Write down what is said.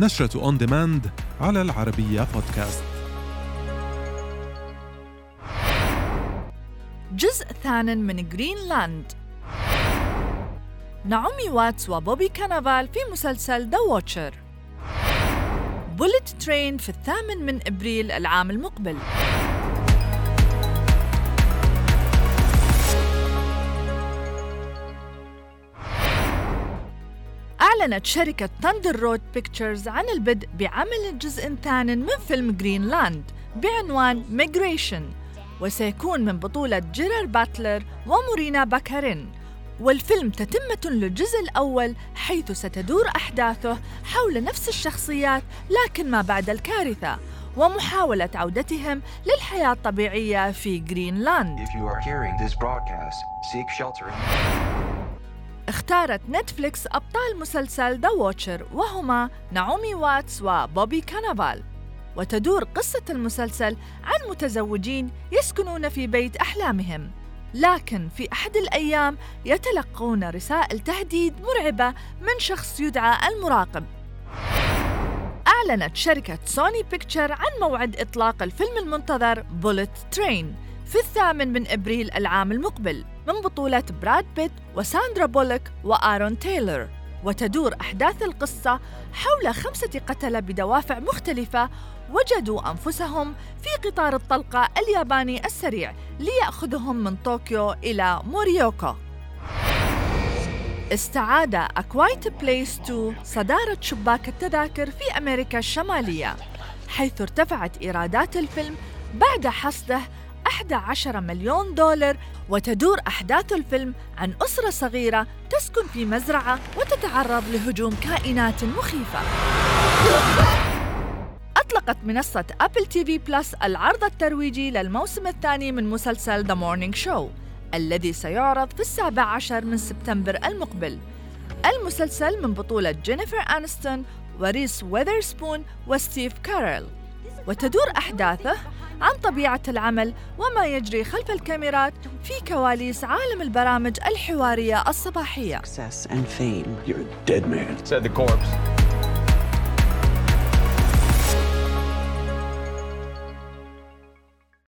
نشرة On Demand على العربية بودكاست جزء ثان من Greenland نعومي واتس وبوبي كانافال في مسلسل The Watcher Bullet Train في الثامن من إبريل العام المقبل. أعلنت شركة Thunder Road Pictures عن البدء بعمل جزء ثان من فيلم Greenland بعنوان Migration وسيكون من بطولة جيرار باتلر ومورينا باكارين والفيلم تتمة للجزء الأول حيث ستدور أحداثه حول نفس الشخصيات لكن ما بعد الكارثة ومحاولة عودتهم للحياة الطبيعية في جرينلاند اختارت نتفليكس أبطال مسلسل The Watcher وهما نعومي واتس وبوبي كانافال. وتدور قصة المسلسل عن متزوجين يسكنون في بيت أحلامهم لكن في أحد الأيام يتلقون رسائل تهديد مرعبة من شخص يدعى المراقب. أعلنت شركة Sony Picture عن موعد إطلاق الفيلم المنتظر Bullet Train في الثامن من إبريل العام المقبل. من بطولة براد بيت وساندرا بولك وآرون تايلور وتدور أحداث القصة حول خمسة قتلة بدوافع مختلفة وجدوا أنفسهم في قطار الطلقة الياباني السريع ليأخذهم من طوكيو إلى موريوكو. استعاد A Quiet Place 2 صدارة شباك التذاكر في أمريكا الشمالية حيث ارتفعت إيرادات الفيلم بعد حصده 11 مليون دولار وتدور أحداث الفيلم عن أسرة صغيرة تسكن في مزرعة وتتعرض لهجوم كائنات مخيفة. أطلقت منصة Apple TV Plus العرض الترويجي للموسم الثاني من مسلسل The Morning Show الذي سيعرض في السابع عشر من سبتمبر المقبل. المسلسل من بطولة جينيفر أنستون وريس ويذرسبون وستيف كارل وتدور أحداثه عن طبيعة العمل وما يجري خلف الكاميرات في كواليس عالم البرامج الحوارية الصباحية.